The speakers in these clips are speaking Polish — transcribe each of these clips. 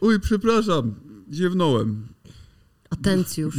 Uj, przepraszam, ziewnąłem. Atencjusz,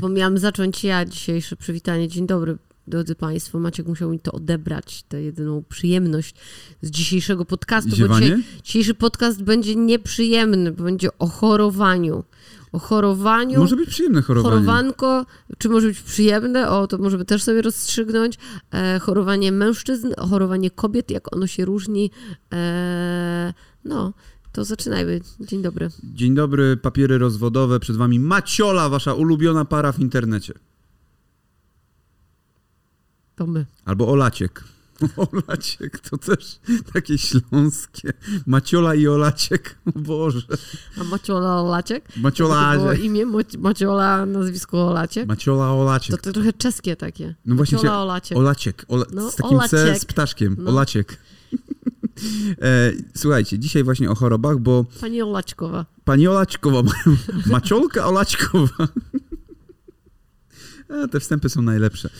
bo miałam zacząć ja dzisiejsze przywitanie. Dzień dobry, drodzy Państwo. Maciek musiał mi to odebrać, tę jedyną przyjemność z dzisiejszego podcastu. Ziewanie? Bo dzisiaj, dzisiejszy podcast będzie nieprzyjemny, bo będzie o chorowaniu. O chorowaniu. Może być przyjemne chorowanie. Chorowanko, czy może być przyjemne? O, to możemy też sobie rozstrzygnąć. E, chorowanie mężczyzn, chorowanie kobiet, jak ono się różni. E, no, to zaczynajmy. Dzień dobry. Dzień dobry, papiery rozwodowe. Przed wami Maciola, wasza ulubiona para w internecie. To my. Albo Olaciek. Olaciek to też takie śląskie. Maciola i Olaciek. O Boże. A Maciola Olaciek? Maciola. To imię Maciola, nazwisko Olaciek? Maciola Olaciek. To, to trochę czeskie takie. No właśnie Maciola Olaciek. Olaciek. Ola... No, z takim C Olaciek. z ptaszkiem. No. Olaciek. E, słuchajcie, dzisiaj właśnie o chorobach, bo Pani Olaczkowa. Pani Olaćkowa, Maciolka Olaćkowa. A, te wstępy są najlepsze.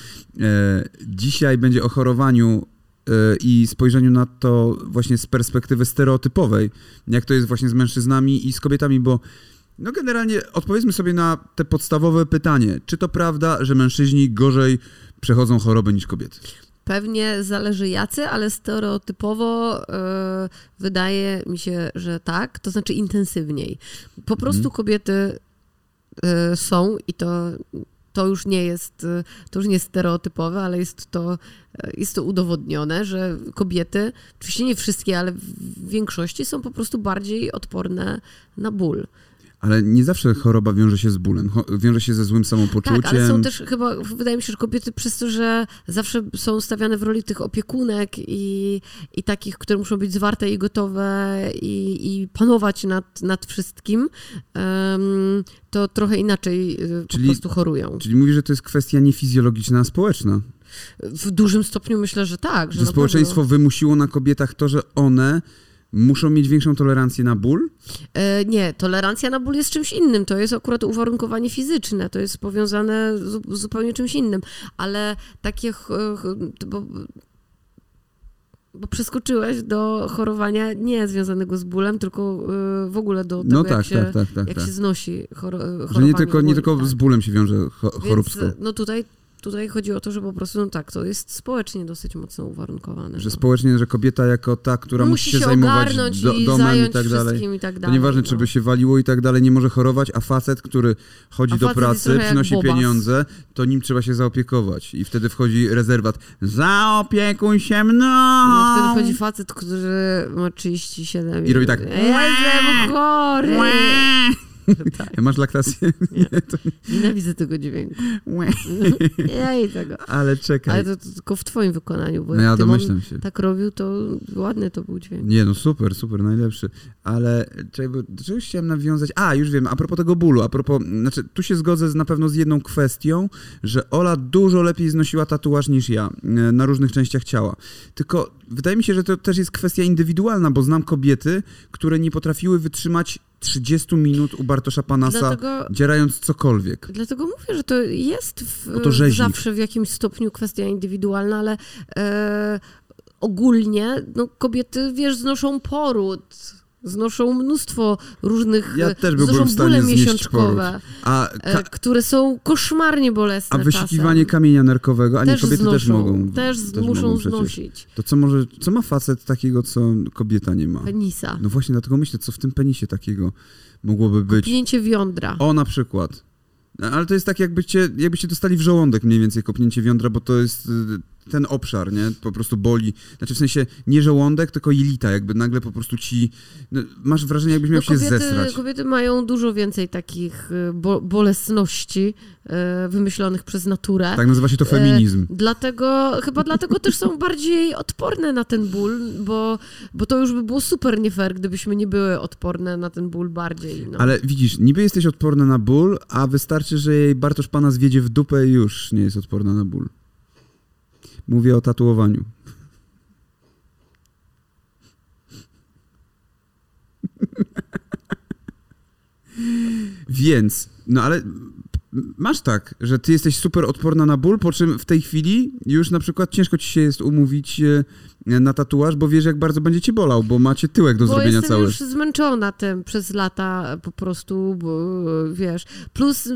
E, dzisiaj będzie o chorowaniu e, i spojrzeniu na to właśnie z perspektywy stereotypowej, jak to jest właśnie z mężczyznami i z kobietami, bo no generalnie odpowiedzmy sobie na te podstawowe pytanie. Czy to prawda, że mężczyźni gorzej przechodzą choroby niż kobiety? Pewnie zależy jacy, ale stereotypowo e, wydaje mi się, że tak, to znaczy intensywniej. Po prostu Mhm. kobiety e, są i to, to już nie jest, e, to już nie jest stereotypowe, ale jest to, jest to udowodnione, że kobiety, oczywiście nie wszystkie, ale w większości są po prostu bardziej odporne na ból. Ale nie zawsze choroba wiąże się z bólem, wiąże się ze złym samopoczuciem. Tak, ale są też chyba, wydaje mi się, że kobiety przez to, że zawsze są stawiane w roli tych opiekunek i, i takich, które muszą być zwarte i gotowe i, i panować nad, nad wszystkim, em, to trochę inaczej y, Czyli- po prostu chorują. Czyli mówi, że to jest kwestia nie fizjologiczna, a społeczna. W dużym stopniu myślę, że tak. Że, Że społeczeństwo wymusiło na kobietach to, że one muszą mieć większą tolerancję na ból? E, nie, tolerancja na ból jest czymś innym. To jest akurat uwarunkowanie fizyczne. To jest powiązane z zupełnie czymś innym. Ale takie... Bo, bo przeskoczyłeś do chorowania nie związanego z bólem, tylko y, w ogóle do tego, No jak, tak, się, tak, tak, tak. jak tak. się znosi Że chorowanie. nie tylko, nie tylko tak. z bólem się wiąże cho- Więc, no tutaj, tutaj chodzi o to, że po prostu, no tak, to jest społecznie dosyć mocno uwarunkowane. Że no. społecznie, że kobieta jako ta, która No musi się, się zajmować do, i domem i tak dalej. i tak To dalej. nieważne, no. czy by się waliło i tak dalej, nie może chorować, a facet, który chodzi A do pracy, przynosi pieniądze, to nim trzeba się zaopiekować. I wtedy wchodzi rezerwat. Zaopiekuj się mną! No, wtedy wchodzi facet, który ma 37 I robi tak. Chory! tak, Masz laktację? Nie. to nienawidzę tego dźwięku. Ja i tego. Ale czekaj. Ale to, to tylko w twoim wykonaniu, bo No ja domyślam się. tak robił, to ładny to był dźwięk. Nie, no super, super, najlepszy. Ale czekaj, bo do czegoś chciałem nawiązać. A, już wiem, a propos tego bólu, a propos, znaczy tu się zgodzę z, na pewno z jedną kwestią, że Ola dużo lepiej znosiła tatuaż niż ja e, na różnych częściach ciała. Tylko wydaje mi się, że to też jest kwestia indywidualna, bo znam kobiety, które nie potrafiły wytrzymać 30 minut u Bartosza Panasa, Dlatego, dzierając cokolwiek. dlatego mówię, że to jest w, Bo to zawsze w jakimś stopniu kwestia indywidualna, ale e, ogólnie no, kobiety, wiesz, znoszą poród. Znoszą mnóstwo różnych, Ja e, też byłbym znoszą w stanie bóle miesiączkowe, A, e, ka- które są koszmarnie bolesne a wyszukiwanie czasem. kamienia nerkowego, a nie też kobiety znoszą, też mogą. Też, też muszą mogą znosić. To co może, co ma facet takiego, co kobieta nie ma? Penisa. No właśnie, dlatego myślę, co w tym penisie takiego mogłoby być. Kopnięcie wiądra. O, na przykład. No, Ale to jest tak, jakbyście, jakbyście dostali w żołądek mniej więcej kopnięcie wiądra, bo to jest y, ten obszar, nie? Po prostu boli. Znaczy w sensie nie żołądek, tylko jelita, jakby nagle po prostu ci... No, masz wrażenie, jakbyś miał No, się kobiety, zesrać. kobiety mają dużo więcej takich y, bo, bolesności y, wymyślonych przez naturę. Tak nazywa się to feminizm. Dlatego, chyba dlatego też są bardziej odporne na ten ból, bo, bo to już by było super nie fair, gdybyśmy nie były odporne na ten ból bardziej. No. Ale widzisz, niby jesteś odporna na ból, a wystarczy, że jej Bartosz Pana zwiedzie w dupę i już nie jest odporna na ból. Mówię o tatuowaniu. Więc, no ale masz tak, że ty jesteś super odporna na ból, po czym w tej chwili już na przykład ciężko ci się jest umówić e, na tatuaż, bo wiesz, jak bardzo będzie cię bolał, bo macie tyłek do bo zrobienia jestem cały. już zmęczona tym przez lata po prostu, bo, wiesz. Plus,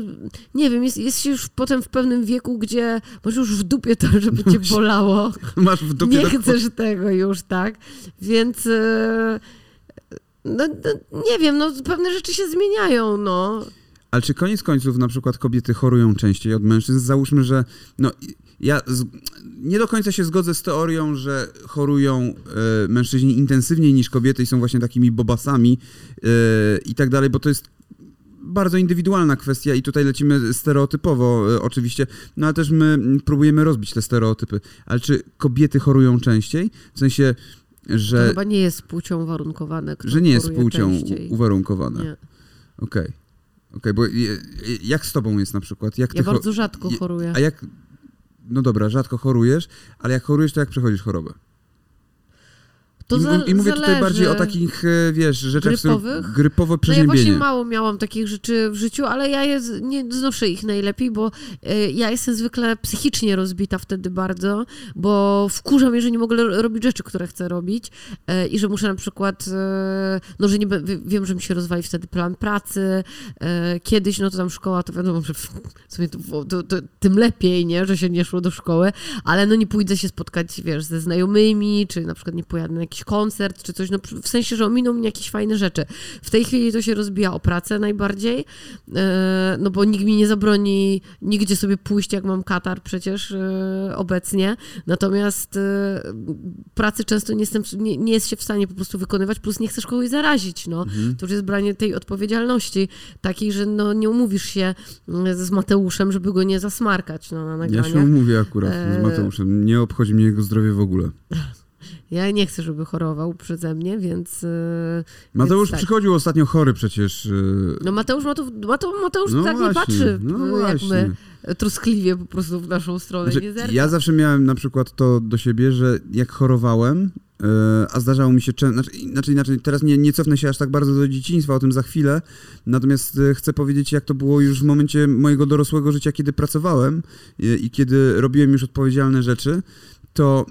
nie wiem, jest, jest już potem w pewnym wieku, gdzie masz już w dupie to, żeby cię bolało. Masz w dupie Nie chcesz tego już, tak? Więc... e, No, no, nie wiem, no pewne rzeczy się zmieniają, no. Ale czy koniec końców na przykład kobiety chorują częściej od mężczyzn? Załóżmy, że no ja z, nie do końca się zgodzę z teorią, że chorują e, mężczyźni intensywniej niż kobiety i są właśnie takimi bobasami e, i tak dalej, bo to jest bardzo indywidualna kwestia i tutaj lecimy stereotypowo e, oczywiście, no ale też my próbujemy rozbić te stereotypy. Ale czy kobiety chorują częściej? W sensie, To że, chyba nie jest płcią warunkowane. że nie jest płcią częściej. uwarunkowane. Okej. Okej, bo jak z tobą jest na przykład? Jak Ja bardzo rzadko choruję. A jak. No dobra, rzadko chorujesz, ale jak chorujesz, to jak przechodzisz chorobę? To I, za, I mówię tutaj zależy. bardziej o takich, e, wiesz, rzeczach Grypowych? grypowe No ja właśnie mało miałam takich rzeczy w życiu, ale ja je nie znoszę ich najlepiej, bo e, ja jestem zwykle psychicznie rozbita wtedy bardzo, bo wkurza mnie, że nie mogę ro- robić rzeczy, które chcę robić e, i że muszę na przykład, e, no że nie, wiem, że mi się rozwali wtedy plan pracy, kiedyś, no to tam szkoła, to wiadomo, że w sumie to, to, to, tym lepiej, nie, że się nie szło do szkoły, ale no nie pójdę się spotkać, wiesz, ze znajomymi, czy na przykład nie pojadę na jakiś koncert, czy coś, no w sensie, że ominą mnie jakieś fajne rzeczy. W tej chwili to się rozbija o pracę najbardziej, e, no bo nikt mi nie zabroni nigdzie sobie pójść, jak mam katar przecież e, obecnie, natomiast e, pracy często nie, jestem, nie, nie jest się w stanie po prostu wykonywać, plus nie chcesz kogoś zarazić, no. Mhm. To już jest branie tej odpowiedzialności, takiej, że no nie umówisz się mm, z Mateuszem, żeby go nie zasmarkać no, na Ja nagraniach. się umówię akurat z Mateuszem. Nie obchodzi mnie jego zdrowie w ogóle. Ja nie chcę, żeby chorował przeze mnie, więc... e, Mateusz tak. przychodził ostatnio chory przecież. e, No Mateusz, Mateusz, Mateusz, Mateusz no tak właśnie, nie patrzy, no my troskliwie po prostu w naszą stronę Znaczy, ja zawsze miałem na przykład to do siebie, że jak chorowałem, a zdarzało mi się znaczy, znaczy inaczej, teraz nie, nie cofnę się aż tak bardzo do dzieciństwa, o tym za chwilę, natomiast chcę powiedzieć, jak to było już w momencie mojego dorosłego życia, kiedy pracowałem i kiedy robiłem już odpowiedzialne rzeczy, to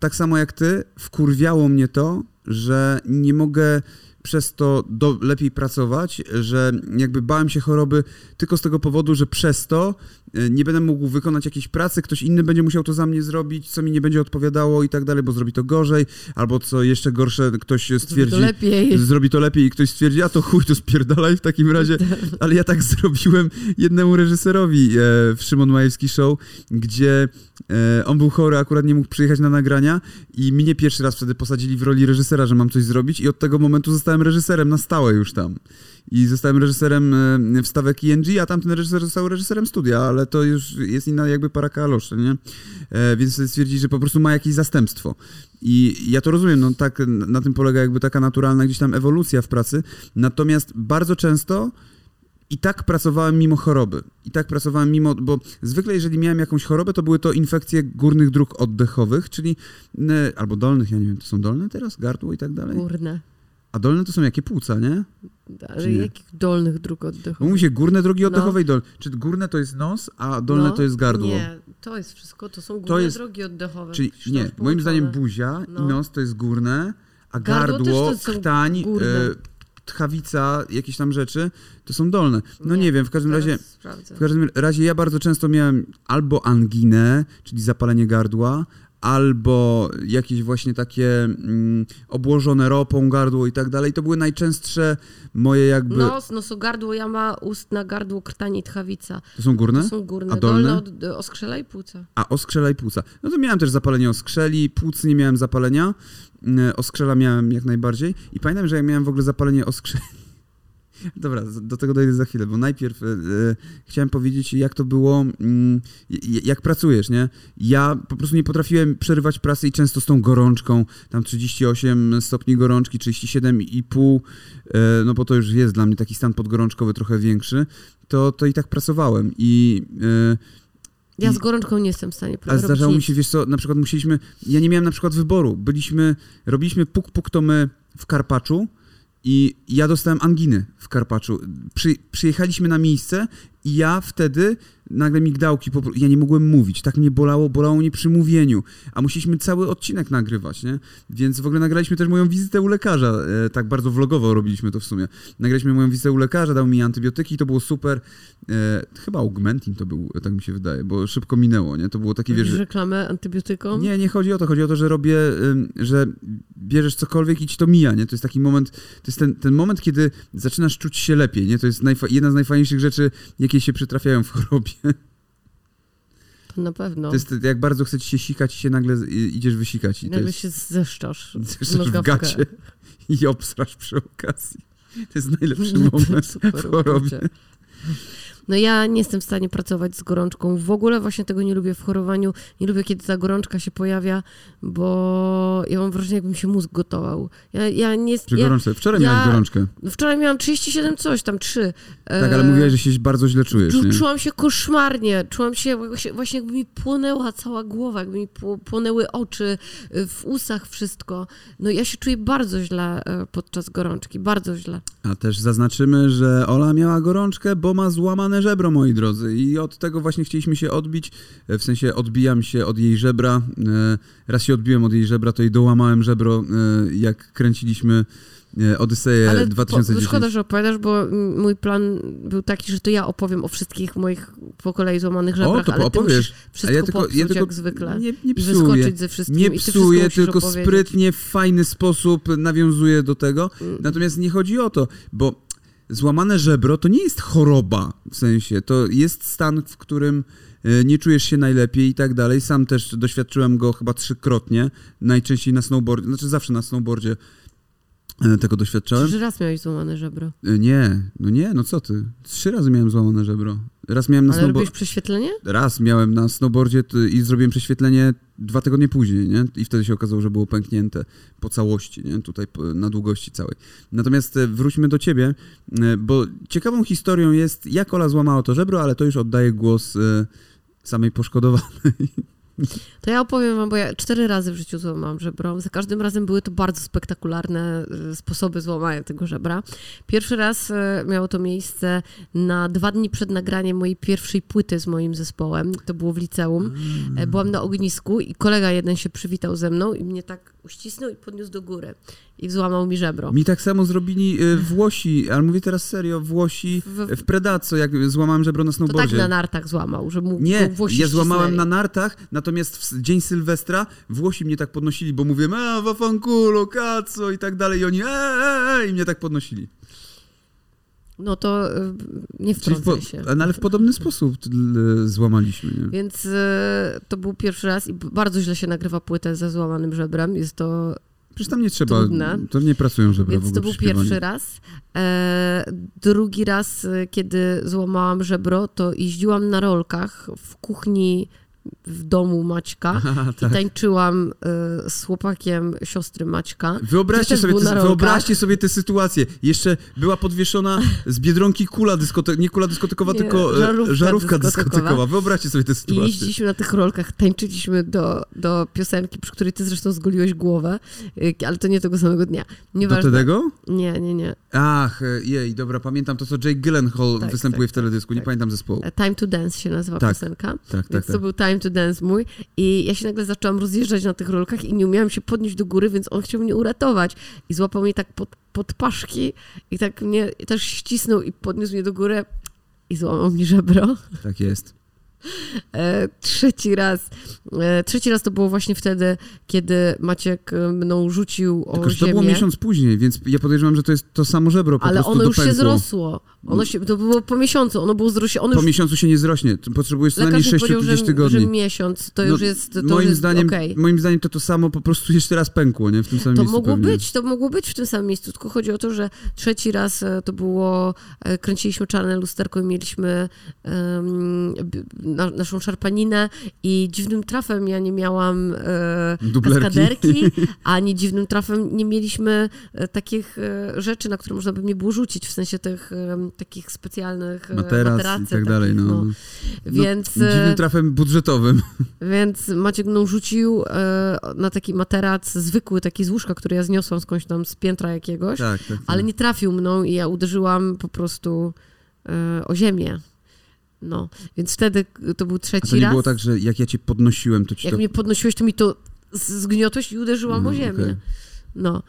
tak samo jak ty, wkurwiało mnie to, że nie mogę przez to do, lepiej pracować, że jakby bałem się choroby tylko z tego powodu, że przez to e, nie będę mógł wykonać jakiejś pracy, ktoś inny będzie musiał to za mnie zrobić, co mi nie będzie odpowiadało i tak dalej, bo zrobi to gorzej, albo co jeszcze gorsze, ktoś Zrobi stwierdzi, to lepiej. zrobi to lepiej i ktoś stwierdzi, a to chuj, to spierdalaj w takim razie. Ale ja tak zrobiłem jednemu reżyserowi e, w Szymon Majewski Show, gdzie e, on był chory, akurat nie mógł przyjechać na nagrania i mnie pierwszy raz wtedy posadzili w roli reżysera, że mam coś zrobić i od tego momentu zostałem reżyserem na stałe już tam. I zostałem reżyserem e, wstawek ING, a tamten reżyser został reżyserem studia, ale to już jest inna jakby para kaloszy, nie? E, więc stwierdzi, że po prostu ma jakieś zastępstwo. I ja to rozumiem, no tak na tym polega jakby taka naturalna gdzieś tam ewolucja w pracy. Natomiast bardzo często i tak pracowałem mimo choroby. I tak pracowałem mimo, bo zwykle jeżeli miałem jakąś chorobę, to były to infekcje górnych dróg oddechowych, czyli albo dolnych, ja nie wiem, to są dolne teraz, gardło i tak dalej. Górne. A dolne to są jakie płuca, nie? Ale jakich dolnych dróg Bo oddechowych? mówi się górne drogi No. oddechowe i dolne. Czy górne to jest nos, a dolne No, to jest gardło? Nie, to jest wszystko, to są główne jest- drogi oddechowe. Czyli to nie, moim zdaniem buzia No. i nos to jest górne, a Gardło gardło, to krtań, górne. e, tchawica, jakieś tam rzeczy, to są dolne. No nie, Nie, wiem, w każdym razie sprawdzę. W każdym razie ja bardzo często miałem albo anginę, czyli zapalenie gardła, albo jakieś właśnie takie mm, obłożone ropą gardło i tak dalej. To były najczęstsze moje jakby... Nos, nosogardło, jama, ustna, gardło, krtani, tchawica. To są górne? To są górne. A dolne? Dolne od oskrzela i płuca. A oskrzela i płuca. No to miałem też zapalenie oskrzeli, płuc nie miałem zapalenia, mm, oskrzela miałem jak najbardziej. I pamiętam, że jak miałem w ogóle zapalenie oskrzeli... Dobra, do tego dojdę za chwilę, bo najpierw e, e, chciałem powiedzieć, jak to było, mm, j- jak pracujesz, nie? Ja po prostu nie potrafiłem przerywać pracy i często z tą gorączką, tam 38 stopni gorączki, 37,5, e, no bo to już jest dla mnie taki stan podgorączkowy trochę większy, to, to i tak pracowałem i... E, Ja z gorączką nie jestem w stanie a zdarzało mi nic. się, wiesz co, na przykład musieliśmy, ja nie miałem na przykład wyboru, byliśmy, robiliśmy puk puk to my w Karpaczu i ja dostałem anginy w Karpaczu. Przy, przyjechaliśmy na miejsce I ja wtedy nagle migdałki, ja nie mogłem mówić, tak mnie bolało, bolało mnie przy mówieniu, a musieliśmy cały odcinek nagrywać, nie? Więc w ogóle nagraliśmy też moją wizytę u lekarza, e, tak bardzo vlogowo robiliśmy to w sumie. Nagraliśmy moją wizytę u lekarza, dał mi antybiotyki, to było super. E, chyba Augmentin to był, tak mi się wydaje, bo szybko minęło, nie? To było takie, wiesz... reklamę antybiotykom? Nie, nie chodzi o to, chodzi o to, że robię, że bierzesz cokolwiek i ci to mija, nie? To jest taki moment, to jest ten, ten moment, kiedy zaczynasz czuć się lepiej, nie? To jest jedna z najfajniejszych rzeczy, jakie się przytrafiają w chorobie. To na pewno. To jest jak bardzo chce ci się sikać i się nagle idziesz wysikać. I Nagle jest, się zeszczasz. zeszczasz w gacie i obsrasz przy okazji. To jest najlepszy No moment super w chorobie. No ja nie jestem w stanie pracować z gorączką. W ogóle właśnie tego nie lubię w chorowaniu. Nie lubię, kiedy ta gorączka się pojawia, bo ja mam wrażenie, jakbym się mózg gotował. Ja, ja nie... Przy Ja, gorączce. Wczoraj ja- miałem gorączkę. wczoraj miałam 37 coś, tam 3. Tak, ale mówiłaś, że się bardzo źle czujesz, Czu, czułam się koszmarnie, czułam się właśnie, jakby mi płonęła cała głowa, jakby mi pło- płonęły oczy, y, w usach wszystko. No ja się czuję bardzo źle y, podczas gorączki, bardzo źle. A też zaznaczymy, że Ola miała gorączkę, bo ma złamane żebro, moi drodzy. I od tego właśnie chcieliśmy się odbić. E, W sensie odbijam się od jej żebra. E, Raz się odbiłem od jej żebra, to jej dołamałem żebro, e, jak kręciliśmy Odyseję Ale po, 2010. szkoda, że opowiadasz, bo mój plan był taki, że to ja opowiem o wszystkich moich po kolei złamanych żebrach, o, to ale ty opowiesz. musisz wszystko ja tylko, popsuć ja tylko jak zwykle. Nie, nie psuję. wyskoczyć ze wszystkim. Nie ty psuję, tylko opowiedzieć. sprytnie, w fajny sposób nawiązuję do tego. Mm. Natomiast nie chodzi o to, bo złamane żebro to nie jest choroba, w sensie, to jest stan, w którym e, nie czujesz się najlepiej i tak dalej. Sam też doświadczyłem go chyba trzykrotnie, najczęściej na snowboardzie, znaczy zawsze na snowboardzie tego doświadczałem. Czy raz miałeś złamane żebro? E, Nie, no nie, no co ty. Trzy razy miałem złamane żebro. Raz miałem na Ale snowboardzie. robisz prześwietlenie? Raz miałem na snowboardzie i zrobiłem prześwietlenie dwa tygodnie później, nie? I wtedy się okazało, że było pęknięte po całości, nie? Tutaj na długości całej. Natomiast e, wróćmy do ciebie, e, bo ciekawą historią jest, jak Ola złamała to żebro, ale to już oddaję głos e, samej poszkodowanej. To ja opowiem wam, bo ja cztery razy w życiu złamałam żebro. Za każdym razem były to bardzo spektakularne y, sposoby złamania tego żebra. Pierwszy raz y, miało to miejsce na dwa dni przed nagraniem mojej pierwszej płyty z moim zespołem. To było w liceum. E, Byłam na ognisku i kolega jeden się przywitał ze mną i mnie tak uścisnął i podniósł do góry. I złamał mi żebro. Mi tak samo zrobili e, Włosi, ale mówię teraz serio, Włosi W, w Predaco, jak złamałem żebro na to tak snowboardzie. na nartach złamał, że mu Nie, ja złamałem ścisnęli. na nartach, natomiast w dzień Sylwestra Włosi mnie tak podnosili, bo mówiłem, a wafankulo, kaco i tak dalej i oni, eee, i mnie tak podnosili. No to y, nie wtrącaj się. no, ale w podobny sposób e, złamaliśmy, nie? Więc e, to był pierwszy raz i bardzo źle się nagrywa płytę ze złamanym żebrem. Jest to, Przecież tam nie trzeba, Trudne. to nie pracują żebra w więc to był pierwszy raz. E, drugi raz, e, kiedy złamałam żebro, to jeździłam na rolkach w kuchni w domu Maćka Aha, i tak. tańczyłam e, z chłopakiem siostry Maćka. Wyobraźcie sobie, te, wyobraźcie sobie tę sytuację. Jeszcze była podwieszona z Biedronki kula dyskotekowa, nie kula dyskotekowa, Nie, tylko e, żarówka żarówka dyskotekowa. dyskotekowa. Wyobraźcie sobie tę I sytuację. jeździliśmy na tych rolkach, tańczyliśmy do, do piosenki, przy której ty zresztą zgoliłeś głowę, e, ale to nie tego samego dnia. Do Nieważne. tego? Nie, nie, nie. Ach, jej, dobra, pamiętam to, co Jake Gyllenhaal Tak, występuje tak, w teledysku, nie tak. pamiętam zespołu. Time to Dance się nazywa Tak, piosenka. Tak, tak, Więc to tak. był Time to Dance mój. I ja się nagle zaczęłam rozjeżdżać na tych rolkach i nie umiałam się podnieść do góry, więc on chciał mnie uratować. I złapał mnie tak pod, pod paszki i tak mnie też ścisnął i podniósł mnie do góry i złamał mi żebro. Tak jest. E, trzeci raz. E, trzeci raz to było właśnie wtedy, kiedy Maciek e, mną rzucił o Tylko, że to ziemię. było miesiąc później, więc ja podejrzewam, że to jest to samo żebro, po ale prostu ono już się dopękło. zrosło. Ono się, to było po miesiącu, ono było zrośnie. Ono Po już, miesiącu się nie zrośnie, potrzebujesz co najmniej lekarz mi 6 powiedział, gdzieś tygodni. że miesiąc to No, już jest, to moim, jest zdaniem, okej. moim zdaniem to to samo po prostu jeszcze raz pękło, nie? W tym samym To miejscu mogło pewnie. być, to mogło być w tym samym miejscu, tylko chodzi o to, że trzeci raz to było, kręciliśmy czarne lusterko i mieliśmy b- na, naszą szarpaninę i dziwnym trafem ja nie miałam e, kaskaderki, ani dziwnym trafem nie mieliśmy e, takich e, rzeczy, na które można by mnie było rzucić, w sensie tych em, takich specjalnych e, Materac i tak dalej, takich, no. Więc, no, e, dziwnym trafem budżetowym. więc Maciek mną rzucił e, na taki materac zwykły, taki z łóżka, który ja zniosłam skądś tam z piętra jakiegoś, Tak, tak, tak. ale nie trafił mną i ja uderzyłam po prostu e, o ziemię. No, więc wtedy to był trzeci to nie raz. było tak, że jak ja cię podnosiłem, to ci Jak to... mnie podnosiłeś, to mi to zgniotłeś i uderzyłam o Mhm, ziemię. okej. No.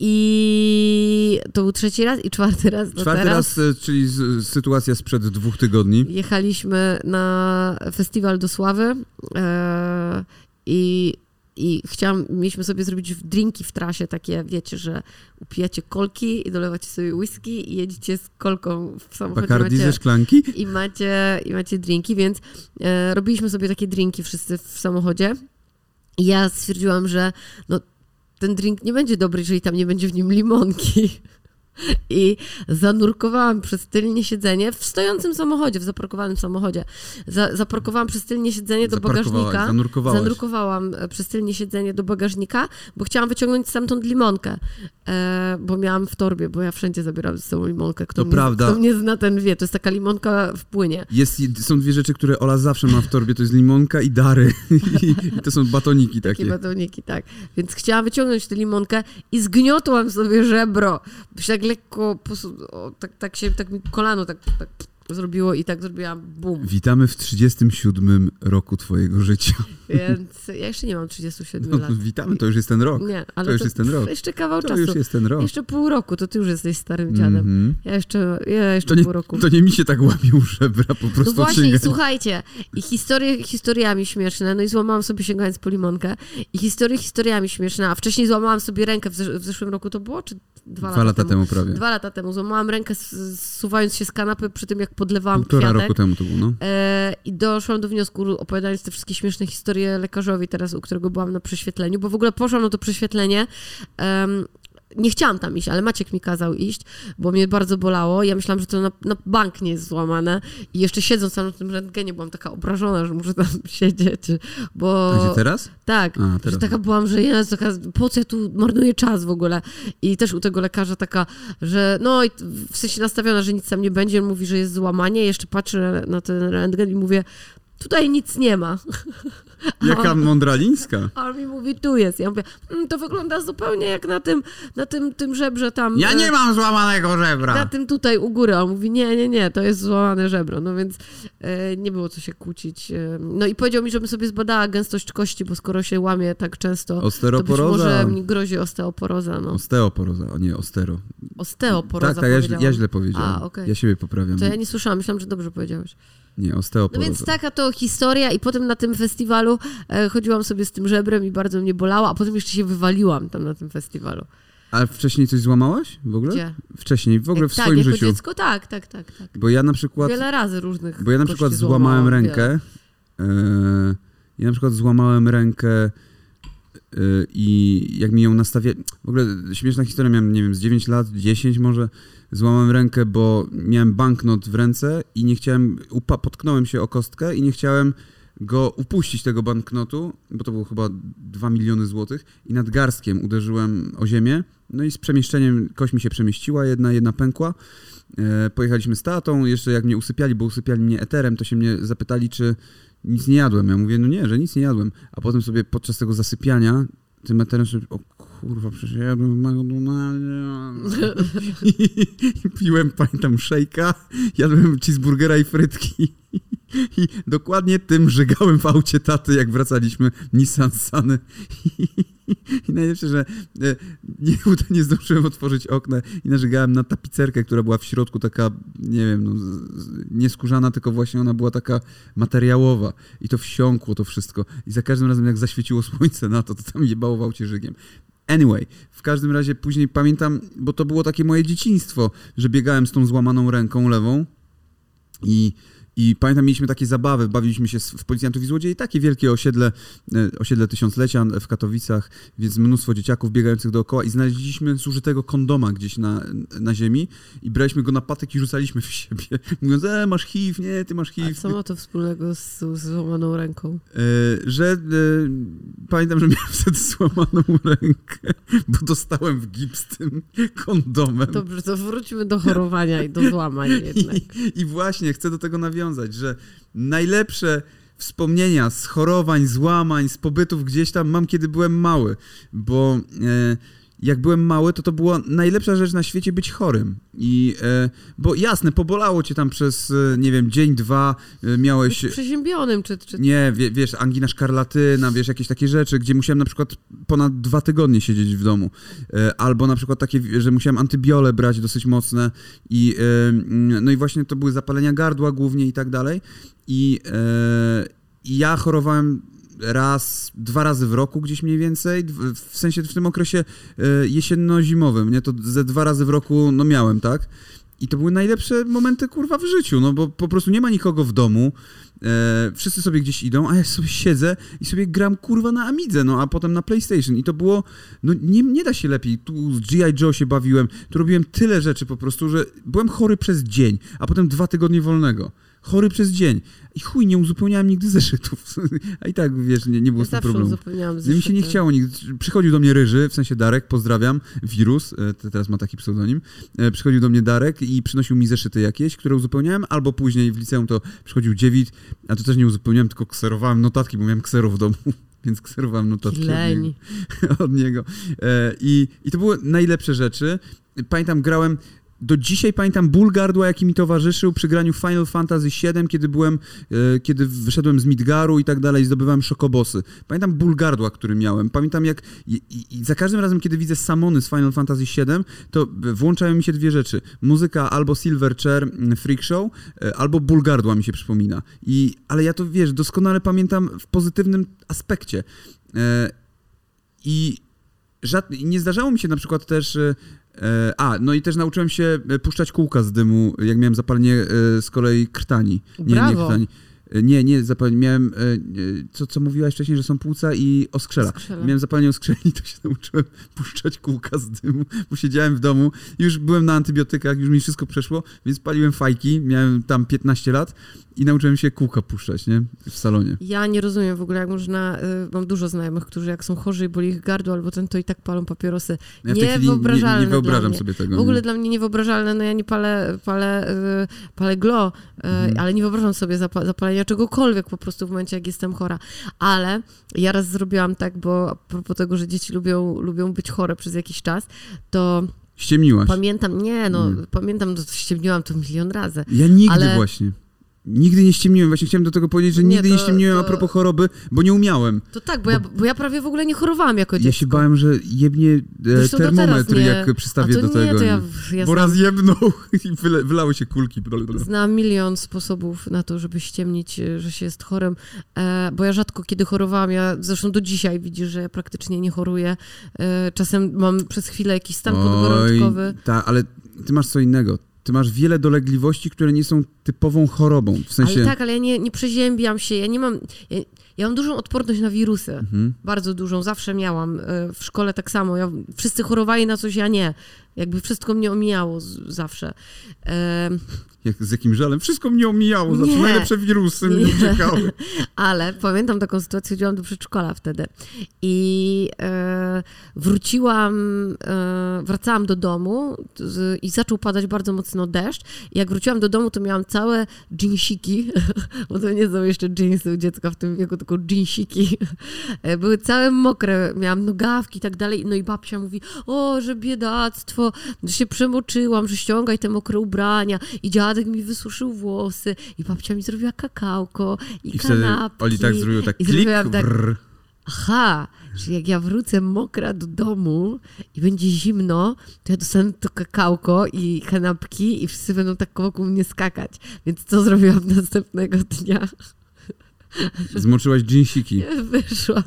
I to był trzeci raz i czwarty raz. No Czwarty teraz raz, e, czyli z, sytuacja sprzed dwóch tygodni. Jechaliśmy na festiwal do Sławy e, i, i chciałam, mieliśmy sobie zrobić drinki w trasie, takie wiecie, że upijacie kolki i dolewacie sobie whisky i jedziecie z kolką w samochodzie. Bacardi macie- ze szklanki? i macie, i macie drinki, więc e, robiliśmy sobie takie drinki wszyscy w samochodzie. I ja stwierdziłam, że no, ten drink nie będzie dobry, jeżeli tam nie będzie w nim limonki. I zanurkowałam przez tylnie siedzenie w stojącym samochodzie, w zaparkowanym samochodzie. Za, zaparkowałam przez tylnie siedzenie do bagażnika. zanurkowałaś. Zanurkowałam e, przez tylnie siedzenie do bagażnika, bo chciałam wyciągnąć stamtąd limonkę, e, bo miałam w torbie, bo ja wszędzie zabieram ze sobą limonkę. Kto To mnie, prawda. Kto mnie zna, ten wie. To jest taka limonka w płynie. Jest, są dwie rzeczy, które Ola zawsze ma w torbie, to jest limonka i dary. I to są batoniki Takie takie. batoniki, tak. Więc chciałam wyciągnąć tę limonkę i zgniotłam sobie żebro. Się tak lekko, tak, tak się, tak mi kolano tak, tak zrobiło i tak zrobiłam bum. Witamy w 37 roku twojego życia. Więc ja jeszcze nie mam 37 No, lat. witamy, to już jest ten rok. Nie, ale to już jest ten rok. Jeszcze kawał To czasu. już jest ten rok. Jeszcze pół roku, to ty już jesteś starym dziadem. Mhm. Ja jeszcze, ja jeszcze To, nie, pół roku. to nie mi się tak łamią żebra, po No prostu właśnie, i słuchajcie, i historie historiami śmieszne, no i złamałam sobie sięgając po limonkę, i historie historiami śmieszne, a wcześniej złamałam sobie rękę, w, zesz- w zeszłym roku to było, czy dwa, Dwa lata temu prawie. Dwa lata temu złamałam rękę zsuwając się z kanapy przy tym, jak podlewałam Półtora kwiatek. roku temu to było, no. E, I doszłam do wniosku, opowiadając te wszystkie śmieszne historie lekarzowi teraz, u którego byłam na prześwietleniu, bo w ogóle poszłam na to prześwietlenie. em, nie chciałam tam iść, ale Maciek mi kazał iść, bo mnie bardzo bolało. Ja myślałam, że to na, na bank nie jest złamane. I jeszcze siedząc tam na tym rentgenie, byłam taka obrażona, że muszę tam siedzieć, bo... A teraz? Tak, A, że teraz. taka byłam, że ja taka, po co ja tu marnuję czas w ogóle? I też u tego lekarza taka, że no i w sensie nastawiona, że nic tam nie będzie, on mówi, że jest złamanie, jeszcze patrzę na ten rentgen i mówię, tutaj nic nie ma. A Jaka on, mądralińska. a on mi mówi, tu jest. Ja mówię, mm, to wygląda zupełnie jak na tym, na tym, tym żebrze tam. Ja e, nie mam złamanego na żebra. tym tutaj u góry. A On mówi, nie, nie, nie, to jest złamane żebro. No więc e, nie było co się kłócić. E, no i powiedział mi, żebym sobie zbadała gęstość kości, bo skoro się łamie tak często, to być Osteoporoza. może mi grozi osteoporoza, no. Osteoporoza, o nie, ostero. Osteoporoza tak, tak, ja, ja źle powiedziałem. A, okej. Ja siebie poprawiam. To ja nie słyszałam, myślałam, że dobrze powiedziałeś. Nie, No osteoporoza. więc taka to historia i potem na tym festiwalu e, chodziłam sobie z tym żebrem i bardzo mnie bolało, a potem jeszcze się wywaliłam tam na tym festiwalu. Ale wcześniej coś złamałaś w ogóle? Gdzie? Wcześniej, w ogóle w tak, swoim jako życiu. dziecko, tak, tak, tak, tak. Bo ja na przykład, Wiele razy różnych bo ja na przykład złamałem rękę. Yy, ja na przykład złamałem rękę i jak mi ją nastawiali... W ogóle śmieszna historia, miałem, nie wiem, z 9 lat, 10 może. Złamałem rękę, bo miałem banknot w ręce i nie chciałem... Upa- potknąłem się o kostkę i nie chciałem go upuścić tego banknotu, bo to było chyba 2 miliony złotych i nad garstkiem uderzyłem o ziemię, no i z przemieszczeniem kość mi się przemieściła, jedna, jedna pękła. E, pojechaliśmy z tatą, jeszcze jak mnie usypiali, bo usypiali mnie eterem, to się mnie zapytali, czy nic nie jadłem. Ja mówię, no nie, że nic nie jadłem. A potem sobie podczas tego zasypiania tym eterem sobie, o kurwa, przecież ja jadłem w McDonaldzie. I, piłem, pamiętam, szejka, jadłem cheeseburgera i frytki. I dokładnie tym żygałem w aucie taty, jak wracaliśmy Nissan Sunny. I najlepsze, że e, nie, nie zdążyłem otworzyć okna i narzygałem na tapicerkę, która była w środku taka, nie wiem, no, nie tylko właśnie ona była taka materiałowa. I to wsiąkło to wszystko. I za każdym razem, jak zaświeciło słońce na to, to tam jebało w aucie żygiem. Anyway, w każdym razie później pamiętam, bo to było takie moje dzieciństwo, że biegałem z tą złamaną ręką lewą i, i pamiętam, mieliśmy takie zabawy, bawiliśmy się w Policjantów i Złodziei, takie wielkie osiedle, e, osiedle tysiąclecia w Katowicach, więc mnóstwo dzieciaków biegających dookoła i znaleźliśmy zużytego kondoma gdzieś na, na ziemi i braliśmy go na patyk i rzucaliśmy w siebie, mówiąc, e, masz HIV, nie, ty masz A HIV. co ma to wspólnego z, z złamaną ręką? E, że e, pamiętam, że miałem wtedy złamaną rękę, bo dostałem w gips tym kondomem. Dobrze, to wróćmy do chorowania i do złamań jednak. I, I właśnie chcę do tego nawiązać, że najlepsze wspomnienia z chorowań, złamań, z pobytów gdzieś tam mam, kiedy byłem mały, bo e, jak byłem mały, to to była najlepsza rzecz na świecie być chorym. I, e, bo jasne, pobolało cię tam przez, e, nie wiem, dzień, dwa, e, miałeś... Być przeziębionym, czy... czy... Nie, wie, wiesz, angina szkarlatyna, wiesz, jakieś takie rzeczy, gdzie musiałem na przykład ponad dwa tygodnie siedzieć w domu. E, albo na przykład takie, że musiałem antybiole brać dosyć mocne i, e, no i właśnie to były zapalenia gardła głównie i tak dalej. I, e, i ja chorowałem raz, dwa razy w roku gdzieś mniej więcej, w, sensie w tym okresie e, jesienno-zimowym, nie? To ze dwa razy w roku, no miałem, tak? I to były najlepsze momenty, kurwa, w życiu, no bo po prostu nie ma nikogo w domu, e, wszyscy sobie gdzieś idą, a ja sobie siedzę i sobie gram, kurwa, na Amidze, no a potem na PlayStation i to było, no nie, nie da się lepiej, tu z G.I. Joe się bawiłem, tu robiłem tyle rzeczy po prostu, że byłem chory przez dzień, a potem dwa tygodnie wolnego. Chory przez dzień. I chuj, nie uzupełniałem nigdy zeszytów. A i tak, wiesz, nie, nie było Ja z tym problemu. uzupełniałam No mi się nie zeszyty. chciało nigdy. Przychodził do mnie Ryży, w sensie Darek, pozdrawiam, wirus, e, te- teraz ma taki pseudonim. E, Przychodził do mnie Darek i przynosił mi zeszyty jakieś, które uzupełniałem, albo później w liceum to przychodził Dziewit, a to też nie uzupełniałem, tylko kserowałem notatki, bo miałem kserów w domu, więc kserowałem notatki od niego. Od niego. E, I, I to były najlepsze rzeczy. Pamiętam, grałem. Do dzisiaj pamiętam ból gardła, jaki mi towarzyszył przy graniu Final Fantasy VII, kiedy byłem, e, kiedy wyszedłem z Midgaru i tak dalej, zdobywałem szokobosy. Pamiętam ból gardła, który miałem. Pamiętam jak i, i, za każdym razem, kiedy widzę samony z Final Fantasy VII, to włączają mi się dwie rzeczy. Muzyka albo Silverchair mm, Freak Show, e, albo ból gardła mi się przypomina. I, ale ja to, wiesz, doskonale pamiętam w pozytywnym aspekcie. E, I żad... nie zdarzało mi się na przykład też. e, E, a, no i też nauczyłem się e, puszczać kółka z dymu, jak miałem zapalenie e, z kolei krtani. Nie, nie Brawo. krtani. E, Nie, nie, zapalenie. Miałem, e, e, co, co mówiłaś wcześniej, że są płuca i oskrzela. Skrzela. Miałem zapalenie oskrzeli, to się nauczyłem puszczać kółka z dymu, bo siedziałem w domu, już byłem na antybiotykach, już mi wszystko przeszło, więc paliłem fajki, miałem tam 15 lat i nauczyłem się kółka puszczać, nie? W salonie. Ja nie rozumiem w ogóle, jak można. Y, mam dużo znajomych, którzy jak są chorzy i boli ich gardło albo ten, to i tak palą papierosy. Ja nie, Niewyobrażalne nie dla wyobrażam sobie tego. W ogóle nie? dla mnie niewyobrażalne, no ja nie palę, palę, y, palę glo, y, Mhm. ale nie wyobrażam sobie zapa- zapalenia czegokolwiek po prostu w momencie, jak jestem chora. Ale ja raz zrobiłam tak, bo a propos tego, że dzieci lubią, lubią być chore przez jakiś czas, to Ściemniłaś. pamiętam, nie no, Nie. pamiętam, to ściemniłam to milion razy. Ja nigdy Ale- właśnie. Nigdy nie ściemniłem. Właśnie chciałem do tego powiedzieć, że Nie, nigdy nie to- ściemniłem a to- propos choroby, bo nie umiałem. To tak, bo ja, bo ja prawie w ogóle nie chorowałam jako dziecko. Ja się bałem, że jebnie e, termometr, nie. jak przystawię A do nie, tego. to ja, nie? ja Bo znam, raz jebnął i wyle, wylały się kulki. Znam milion sposobów na to, żeby ściemnić, e, że się jest chorym, e, bo ja rzadko kiedy chorowałam, ja zresztą do dzisiaj widzisz, że ja praktycznie nie choruję. E, czasem mam przez chwilę jakiś stan podgorączkowy. tak, ale ty masz co innego. Ty masz wiele dolegliwości, które nie są typową chorobą. W sensie... Ale tak, ale ja nie, nie przeziębiam się, ja nie mam... Ja, ja mam dużą odporność na wirusy. Mhm. Bardzo dużą, zawsze miałam. E, W szkole tak samo. Ja, wszyscy chorowali na coś, ja nie. Jakby wszystko mnie omijało z, zawsze. E, Jak, z jakim żalem? Wszystko mnie omijało. Zawsze Nie. najlepsze wirusy mnie Nie. uciekały. Ale pamiętam taką sytuację, chodziłam do przedszkola wtedy i e, wróciłam, e, wracałam do domu z, i zaczął padać bardzo mocno deszcz. I jak wróciłam do domu, to miałam całe jeansiki, bo to nie są jeszcze jeansy u dziecka w tym wieku, tylko jeansiki. E, Były całe mokre, miałam nogawki i tak dalej. No i babcia mówi, o, że biedactwo, że się przemoczyłam, że ściągaj te mokre ubrania. I dziadek mi wysuszył włosy i babcia mi zrobiła kakałko i, I wtedy kanapki. Oli tak zrobił tak klik, tak, aha, że jak ja wrócę mokra do domu i będzie zimno, to ja dostanę to kakałko i kanapki i wszyscy będą tak wokół mnie skakać. Więc co zrobiłam następnego dnia? Zmoczyłaś dżinsiki. Wyszłam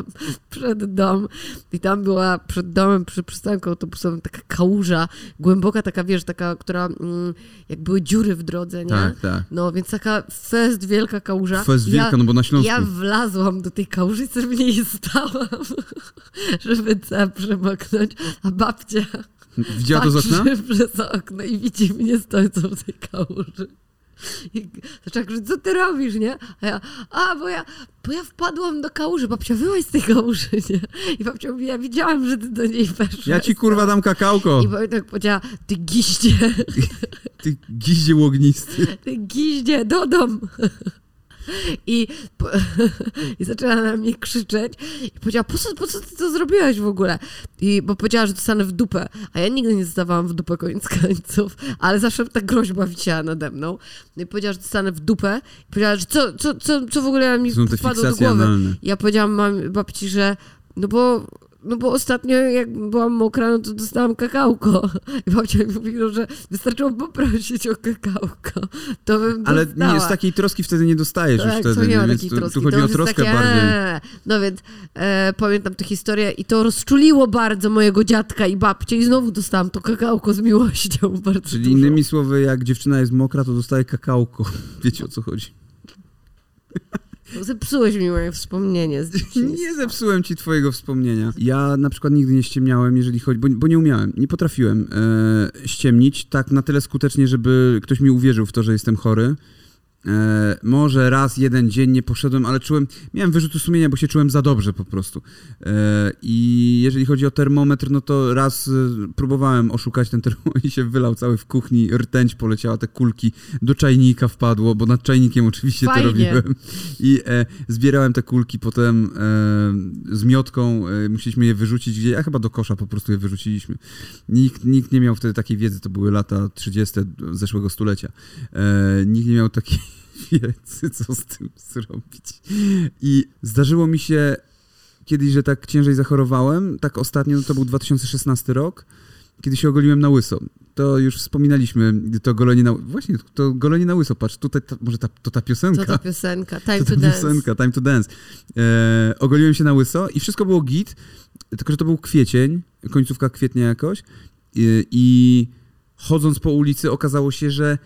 przed dom i tam była przed domem, przy przystanku autobusowym taka kałuża, głęboka taka, wiesz, taka, która mm, jak były dziury w drodze, nie? Tak, tak. No, więc taka fest wielka kałuża. Fest Ja- wielka, no bo na Śląsku. Ja wlazłam do tej kałuży i sobie w niej stałam, żeby całe przemoknąć, a babcia Widziała to z okna? przez okno i widzi mnie stojącą w tej kałuży. I zaczęła krzyczeć, co ty robisz, nie? A ja, a, bo ja, bo ja wpadłam do kałuży, babcia, wyłaź z tej kałuży, nie? I babcia mówi, ja widziałam, że ty do niej weszłaś. Ja ci kurwa dam kakałko. I pamiętam, jak powiedziała, ty giździe, Ty giździe łognisty. ty giździe, do dom. I, I zaczęła na mnie krzyczeć i powiedziała, po co, po co ty to zrobiłaś w ogóle? I, bo powiedziała, że dostanę w dupę, a ja nigdy nie dostawałam w dupę koniec końców, ale zawsze ta groźba wisiała nade mną. No i powiedziała, że dostanę w dupę i powiedziała, że co, co, co, co w ogóle mi wpadło do głowy. analne. Ja powiedziałam mam, babci, że no bo, no bo ostatnio jak byłam mokra, no to dostałam kakałko. I babcia mi mówiła, że wystarczyło poprosić o kakałko. To bym Ale dostała. nie, z takiej troski wtedy nie dostajesz już Tak, wtedy. to nie ma takiej tu, troski. tu chodzi to o już troskę takie, bardziej. eee. No więc e, pamiętam tę historię i to rozczuliło bardzo mojego dziadka i babcię i znowu dostałam to kakałko z miłością bardzo Czyli dużo. innymi słowy, jak dziewczyna jest mokra, to dostaje kakałko. Wiecie o co chodzi. Zepsułeś mi moje wspomnienie. Nie zepsułem ci twojego wspomnienia. Ja na przykład nigdy nie ściemniałem, jeżeli chodzi, bo, bo nie umiałem, nie potrafiłem e, ściemnić tak na tyle skutecznie, żeby ktoś mi uwierzył w to, że jestem chory. E, może raz, jeden dzień nie poszedłem, ale czułem, miałem wyrzuty sumienia, bo się czułem za dobrze po prostu. E, I jeżeli chodzi o termometr, no to raz e, próbowałem oszukać ten termometr i się wylał cały w kuchni, rtęć poleciała, te kulki do czajnika wpadło, bo nad czajnikiem oczywiście Fajnie. to robiłem. I e, zbierałem te kulki potem z miotką, musieliśmy je wyrzucić gdzieś, a chyba do kosza po prostu je wyrzuciliśmy. Nikt, nikt nie miał wtedy takiej wiedzy, to były lata 30. zeszłego stulecia. Nikt nie miał takiej wiedzy, co z tym zrobić. I zdarzyło mi się kiedyś, że tak ciężej zachorowałem, tak ostatnio, no to był 2016 rok, kiedy się ogoliłem na łyso. To już wspominaliśmy, to golenie na... Właśnie, to golenie na łyso, patrz, tutaj, ta, może ta, to ta piosenka. To ta piosenka, Time To to Dance. piosenka, Time to Dance. E, ogoliłem się na łyso i wszystko było git, tylko że to był kwiecień, końcówka kwietnia jakoś i, i chodząc po ulicy okazało się, że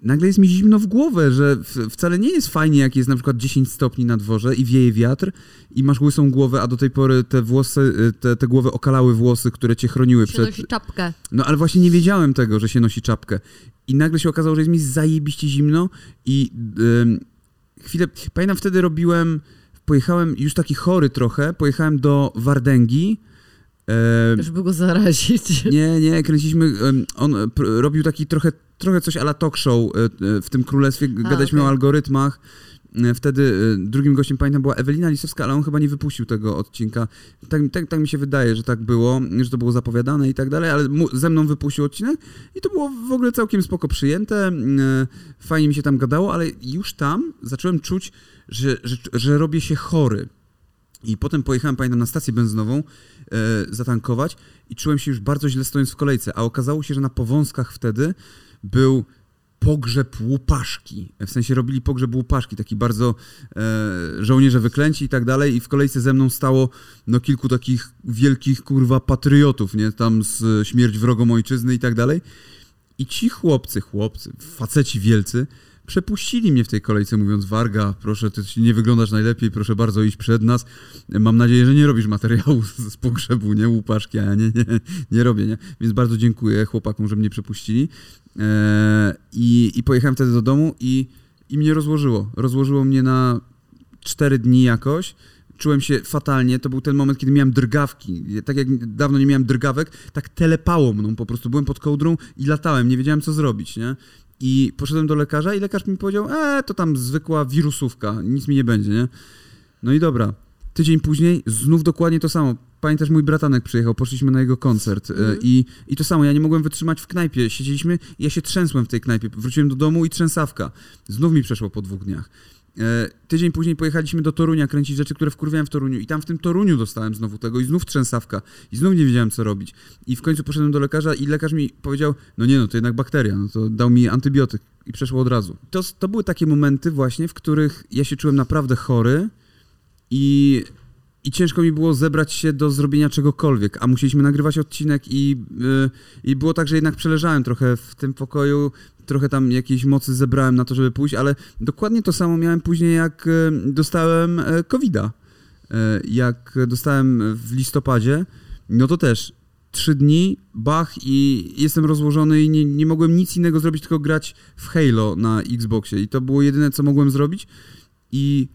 nagle jest mi zimno w głowę, że wcale nie jest fajnie, jak jest na przykład 10 stopni na dworze i wieje wiatr i masz łysą głowę, a do tej pory te włosy, te, te głowy okalały włosy, które cię chroniły Się przed... nosi czapkę. No ale właśnie nie wiedziałem tego, że się nosi czapkę. I nagle się okazało, że jest mi zajebiście zimno i ym, chwilę... Pamiętam wtedy robiłem... Pojechałem już taki chory trochę, pojechałem do Wardęgi. E, Żeby go zarazić. nie, nie, kręciliśmy... on robił taki trochę, trochę coś ala talk show e, e, w tym królestwie. Gadaliśmy okej. o algorytmach. E, Wtedy drugim gościem, pamiętam, była Ewelina Lisowska, ale on chyba nie wypuścił tego odcinka. Tak, tak, tak mi się wydaje, że tak było, że to było zapowiadane i tak dalej, ale ze mną wypuścił odcinek i to było w ogóle całkiem spoko przyjęte. Fajnie mi się tam gadało, ale już tam zacząłem czuć, że, że, że robię się chory. I potem pojechałem, pamiętam, na stację benzynową e, zatankować i czułem się już bardzo źle stojąc w kolejce, a okazało się, że na Powązkach wtedy był pogrzeb łupaszki. W sensie robili pogrzeb łupaszki, taki bardzo e, żołnierze wyklęci i tak dalej i w kolejce ze mną stało no kilku takich wielkich kurwa patriotów, nie? Tam z śmierć wrogom ojczyzny i tak dalej. I ci chłopcy, chłopcy, faceci wielcy, przepuścili mnie w tej kolejce, mówiąc: Warga, proszę, ty nie wyglądasz najlepiej, proszę bardzo iść przed nas. Mam nadzieję, że nie robisz materiału z, pogrzebu, nie łupaszki, a nie, nie, nie robię, nie? Więc bardzo dziękuję chłopakom, że mnie przepuścili. Eee, i, I pojechałem wtedy do domu i, i mnie rozłożyło. Rozłożyło mnie na cztery dni jakoś. Czułem się fatalnie. To był ten moment, kiedy miałem drgawki. Tak jak dawno nie miałem drgawek, tak telepało mną po prostu. Byłem pod kołdrą i latałem. Nie wiedziałem, co zrobić, nie? I poszedłem do lekarza i lekarz mi powiedział, e, to tam zwykła wirusówka, nic mi nie będzie, nie? No i dobra. Tydzień później znów dokładnie to samo. Pamiętasz, mój bratanek przyjechał, poszliśmy na jego koncert Mhm. i, i to samo, ja nie mogłem wytrzymać w knajpie. Siedzieliśmy i ja się trzęsłem w tej knajpie. Wróciłem do domu i trzęsawka. Znów mi przeszło po dwóch dniach. E, tydzień później pojechaliśmy do Torunia kręcić rzeczy, które wkurwiałem w Toruniu i tam w tym Toruniu dostałem znowu tego i znów trzęsawka i znów nie wiedziałem co robić. I w końcu poszedłem do lekarza i lekarz mi powiedział, no nie no, to jednak bakteria, no to dał mi antybiotyk i przeszło od razu. To, to były takie momenty właśnie, w których ja się czułem naprawdę chory i, i ciężko mi było zebrać się do zrobienia czegokolwiek, a musieliśmy nagrywać odcinek i, y, i było tak, że jednak przeleżałem trochę w tym pokoju, trochę tam jakiejś mocy zebrałem na to, żeby pójść, ale dokładnie to samo miałem później, jak y, dostałem y, COVID-a. Y, Jak dostałem w listopadzie, no to też trzy dni, bach i jestem rozłożony i nie, nie mogłem nic innego zrobić, tylko grać w Halo na Xboxie i to było jedyne, co mogłem zrobić i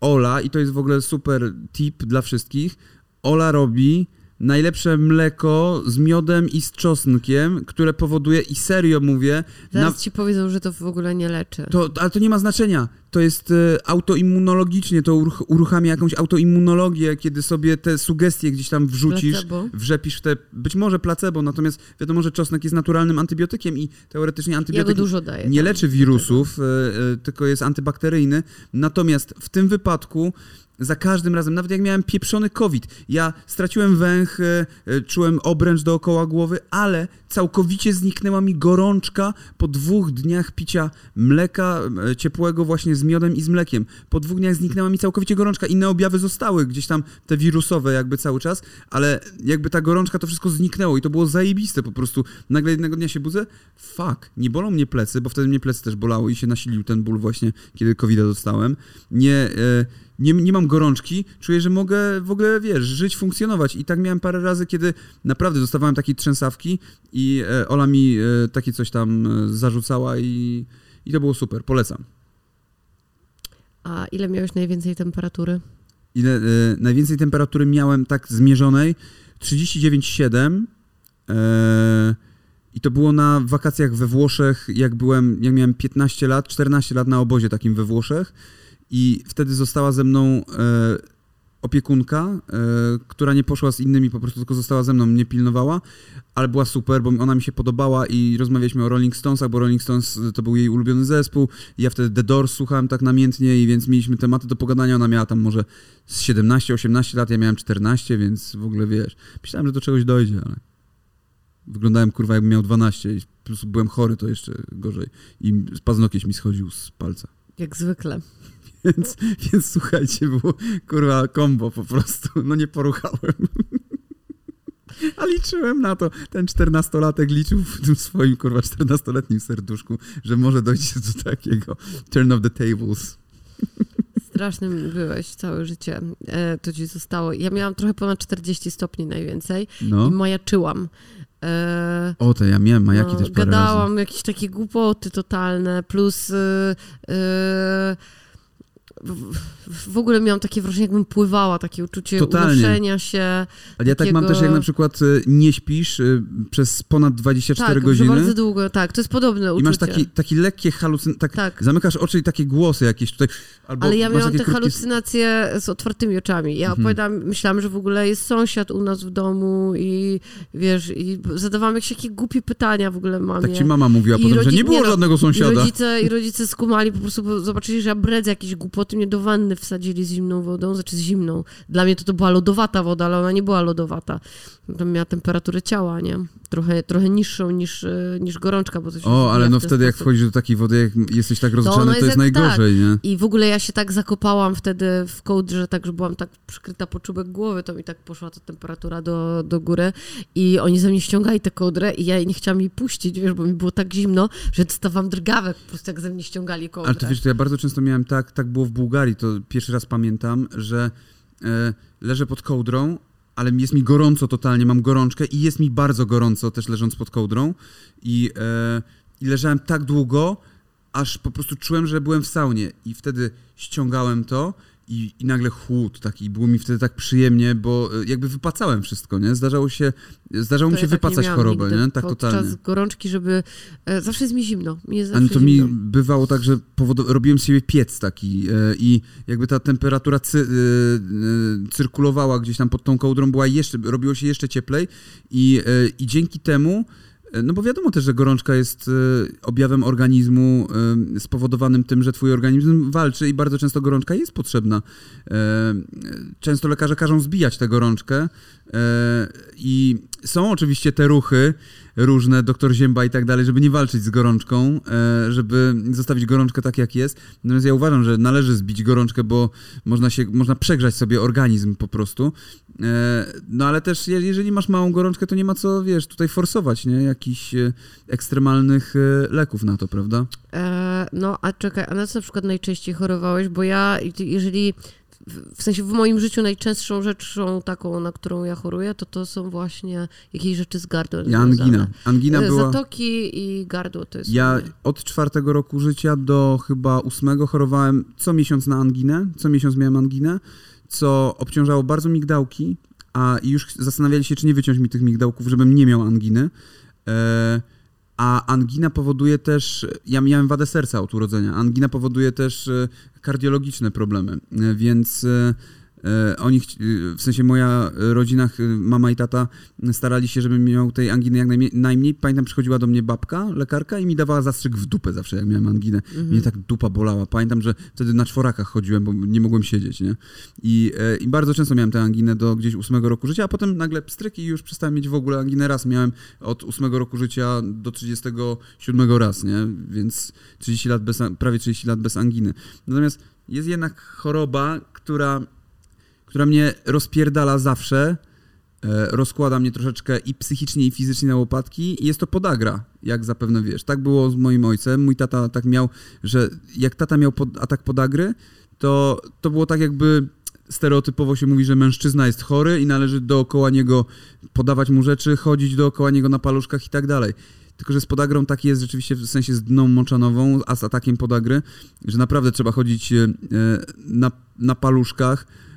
Ola, i to jest w ogóle super tip dla wszystkich, Ola robi najlepsze mleko z miodem i z czosnkiem, które powoduje, i serio mówię, Zaraz na, ci powiedzą, że to w ogóle nie leczy. to, ale to nie ma znaczenia. To jest e, autoimmunologicznie, to uruch- uruchamia jakąś autoimmunologię, kiedy sobie te sugestie gdzieś tam wrzucisz, Placebo. wrzepisz w te, być może placebo, natomiast wiadomo, że czosnek jest naturalnym antybiotykiem i teoretycznie Ja antybiotyk daję. nie tam. leczy wirusów, e, e, tylko jest antybakteryjny. Natomiast w tym wypadku za każdym razem, nawet jak miałem pieprzony COVID, ja straciłem węch, czułem obręcz dookoła głowy, ale całkowicie zniknęła mi gorączka po dwóch dniach picia mleka e, ciepłego właśnie z miodem i z mlekiem. Po dwóch dniach zniknęła mi całkowicie gorączka. Inne objawy zostały gdzieś tam, te wirusowe jakby cały czas, ale jakby ta gorączka to wszystko zniknęło i to było zajebiste po prostu. Nagle jednego dnia się budzę, fuck, nie bolą mnie plecy, bo wtedy mnie plecy też bolały i się nasilił ten ból właśnie, kiedy covid dostałem. Nie, e, nie, nie mam gorączki, czuję, że mogę w ogóle, wiesz, żyć, funkcjonować. I tak miałem parę razy, kiedy naprawdę dostawałem takie trzęsawki i e, Ola mi e, takie coś tam e, zarzucała i, i to było super, polecam. A ile miałeś najwięcej temperatury? Ile, e, najwięcej temperatury miałem tak zmierzonej 39,7 e, i to było na wakacjach we Włoszech, jak byłem, jak miałem 15 lat, 14 lat na obozie takim we Włoszech i wtedy została ze mną e, opiekunka, e, która nie poszła z innymi, po prostu tylko została ze mną, mnie pilnowała, ale była super, bo ona mi się podobała i rozmawialiśmy o Rolling Stonesach, bo Rolling Stones e, to był jej ulubiony zespół. Ja wtedy The Doors słuchałem tak namiętnie i więc mieliśmy tematy do pogadania. Ona miała tam może z 17-18 lat, ja miałem 14, więc w ogóle wiesz, myślałem, że do czegoś dojdzie, ale wyglądałem kurwa jakbym miał 12 i plus byłem chory, to jeszcze gorzej. I paznokieć mi schodził z palca. Jak zwykle. Więc, więc słuchajcie, było kurwa kombo po prostu. No nie poruchałem. A liczyłem na to. Ten czternastolatek liczył w tym swoim kurwa czternastoletnim serduszku, że może dojść do takiego turn of the tables. Strasznym byłeś całe życie. E, to ci zostało. Ja miałam trochę ponad 40 stopni najwięcej i No. majaczyłam. E, O, to ja miałem majaki no, też parę gadałam jakieś takie głupoty totalne, plus y, y, w, ogóle miałam takie wrażenie, jakbym pływała, takie uczucie Totalnie. unoszenia się. Ale ja tak mam też, jak na przykład y, nie śpisz y, przez ponad 24 tak, godziny bardzo długo, tak, to jest podobne i uczucie. masz taki, taki lekkie halucyn... Tak, Tak. Zamykasz oczy i takie głosy jakieś tutaj. Albo Ale ja miałam te krótkie- halucynacje z otwartymi oczami. Ja Mhm. opowiadam, myślałam, że w ogóle jest sąsiad u nas w domu i wiesz, i zadawałam jakieś takie głupie pytania w ogóle mamie. Tak ci mama mówiła I potem, że nie było nie no, żadnego I sąsiada. rodzice, I rodzice skumali, po prostu zobaczyli, że ja bredzę jakieś głupoty, mnie do wanny wsadzili z zimną wodą, znaczy z zimną. Dla mnie to, to była lodowata woda, ale ona nie była lodowata. Tam miała temperaturę ciała, nie? Trochę, trochę niższą niż, e, niż gorączka, bo to się O, ale no wtedy jak sposób. wchodzisz do takiej wody, jak jesteś tak rozgrzany, to jest jest jak- najgorzej, nie? I w ogóle ja się tak zakopałam wtedy w kołdrze, tak, że byłam tak przykryta po czubek głowy, to mi tak poszła ta temperatura do, do góry i oni ze mnie ściągali tę kołdrę i ja nie chciałam jej puścić, wiesz, bo mi było tak zimno, że dostawałam drgawek po prostu jak ze mnie ściągali kołdrę. Ale to wiesz, to ja bardzo często miałem tak, tak było w Bułgarii, to pierwszy raz pamiętam, że e, leżę pod kołdrą, ale jest mi gorąco totalnie, mam gorączkę i jest mi bardzo gorąco też leżąc pod kołdrą. I, e, i leżałem tak długo, aż po prostu czułem, że byłem w saunie. I wtedy ściągałem to i, i nagle chłód taki, było mi wtedy tak przyjemnie, bo e, jakby wypacałem wszystko, nie? Zdarzało się, zdarzało mi To się ja tak nie wypacać miałam chorobę, nie? Tak podczas totalnie. gorączki, żeby... E, zawsze jest mi zimno. Mi zawsze no to mi zimno. bywało tak, że powodo- robiłem z siebie piec taki e, i jakby ta temperatura cy- e, e, cyrkulowała gdzieś tam pod tą kołdrą, była jeszcze, robiło się jeszcze cieplej i, e, i dzięki temu, no bo wiadomo też, że gorączka jest e, objawem organizmu e, spowodowanym tym, że twój organizm walczy i bardzo często gorączka jest potrzebna. E, Często lekarze każą zbijać tę gorączkę i są oczywiście te ruchy, różne, doktor Zięba i tak dalej, żeby nie walczyć z gorączką, e, żeby zostawić gorączkę tak, jak jest. Natomiast ja uważam, że należy zbić gorączkę, bo można się, można przegrzać sobie organizm po prostu. E, No ale też, je- jeżeli masz małą gorączkę, to nie ma co, wiesz, tutaj forsować, nie? Jakichś e, ekstremalnych leków na to, prawda? No, a czekaj, a na co na przykład najczęściej chorowałeś? Bo ja, jeżeli w- sensie w moim życiu najczęstszą rzeczą taką, na którą ja choruję, to to są właśnie jakieś rzeczy z gardłem Ja angina. związane. Angina E, była... Zatoki i gardło to jest... Ja od czwartego roku życia do chyba ósmego chorowałem co miesiąc na anginę. Co miesiąc miałem anginę, co obciążało bardzo migdałki, a już zastanawiali się, czy nie wyciąć mi tych migdałków, żebym nie miał anginy. E, A angina powoduje też, ja miałem wadę serca od urodzenia, angina powoduje też e, kardiologiczne problemy, e, więc e, oni, w sensie moja rodzina, mama i tata starali się, żebym miał tej anginy jak najmniej. najmniej. Pamiętam, przychodziła do mnie babka, lekarka i mi dawała zastrzyk w dupę zawsze, jak miałem anginę. Mhm. Mnie tak dupa bolała. Pamiętam, że wtedy na czworakach chodziłem, bo nie mogłem siedzieć, nie? I, e, i bardzo często miałem tę anginę do gdzieś ósmego roku życia, a potem nagle pstryki i już przestałem mieć w ogóle anginę raz. Miałem od ósmego roku życia do 37 raz, nie? Więc 30 lat bez, prawie 30 lat bez anginy. Natomiast jest jednak choroba, która która mnie rozpierdala zawsze, e, rozkłada mnie troszeczkę i psychicznie, i fizycznie na łopatki i jest to podagra, jak zapewne wiesz. Tak było z moim ojcem. Mój tata tak miał, że jak tata miał pod, atak podagry, to, to było tak jakby stereotypowo się mówi, że mężczyzna jest chory i należy dookoła niego podawać mu rzeczy, chodzić dookoła niego na paluszkach i tak dalej. Tylko, że z podagrą tak jest rzeczywiście w sensie z dną moczanową, a z atakiem podagry, że naprawdę trzeba chodzić e, na, na paluszkach, E,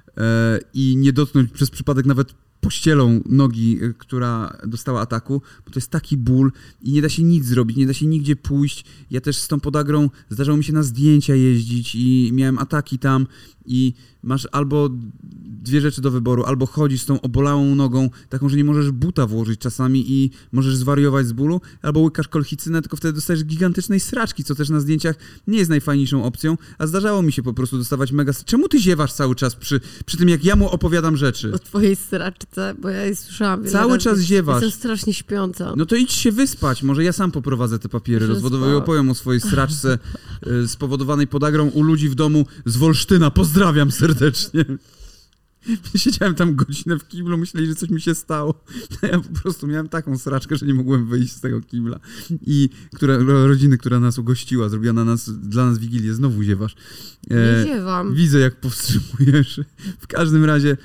i nie dotknąć przez przypadek nawet pościelą nogi, e, która dostała ataku, bo to jest taki ból i nie da się nic zrobić, nie da się nigdzie pójść. Ja też z tą podagrą zdarzało mi się na zdjęcia jeździć i miałem ataki tam i masz albo dwie rzeczy do wyboru, albo chodzisz z tą obolałą nogą, taką, że nie możesz buta włożyć czasami i możesz zwariować z bólu, albo łykasz kolchicynę, tylko wtedy dostajesz gigantycznej sraczki, co też na zdjęciach nie jest najfajniejszą opcją, a zdarzało mi się po prostu dostawać mega... Czemu ty ziewasz cały czas przy, przy tym, jak ja mu opowiadam rzeczy? O twojej sraczce, bo ja jej słyszałam Cały czas ziewasz. Jestem strasznie śpiąca. No to idź się wyspać, może ja sam poprowadzę te papiery rozwodowe i opowiem o swojej sraczce y, spowodowanej podagrą u ludzi w domu z Wolsztyna. Pozdrawiam serdecznie. Siedziałem tam godzinę w kiblu, myśleli, że coś mi się stało. Ja po prostu miałem taką sraczkę, że nie mogłem wyjść z tego kibla. I która, rodziny, która nas ugościła, zrobiła na nas, dla nas wigilię, znowu ziewasz. E, nie ziewam. Widzę, jak powstrzymujesz. W każdym razie